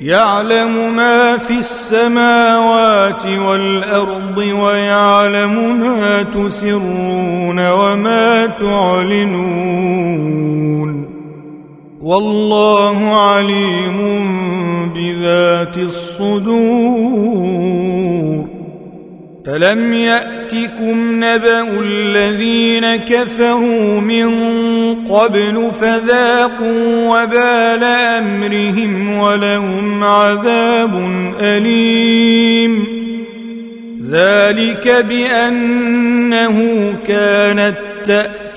يعلم ما في السماوات والأرض ويعلم ما تسرون وما تعلنون. والله عليم بذات الصدور. الم ياتكم نبا الذين كفروا من قبل فذاقوا وبال امرهم ولهم عذاب اليم ذلك بانه كانت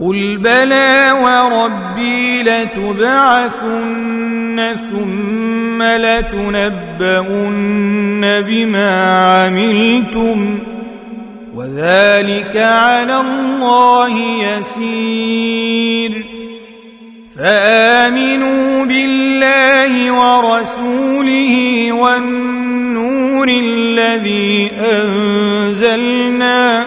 قل بلى وربي لتبعثن ثم لتنبؤن بما عملتم وذلك على الله يسير فامنوا بالله ورسوله والنور الذي انزلنا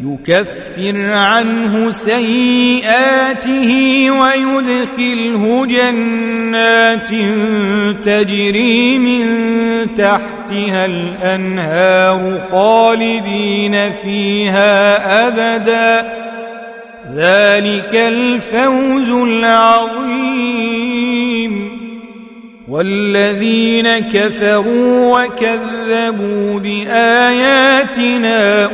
يكفر عنه سيئاته ويدخله جنات تجري من تحتها الأنهار خالدين فيها أبدا. ذلك الفوز العظيم. والذين كفروا وكذبوا بآياتنا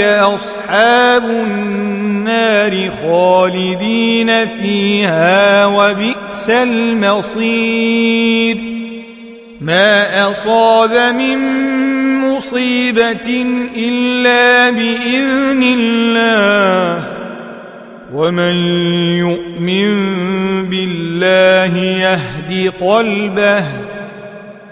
أصحاب النار خالدين فيها وبئس المصير. ما أصاب من مصيبة إلا بإذن الله. ومن يؤمن بالله يهد قلبه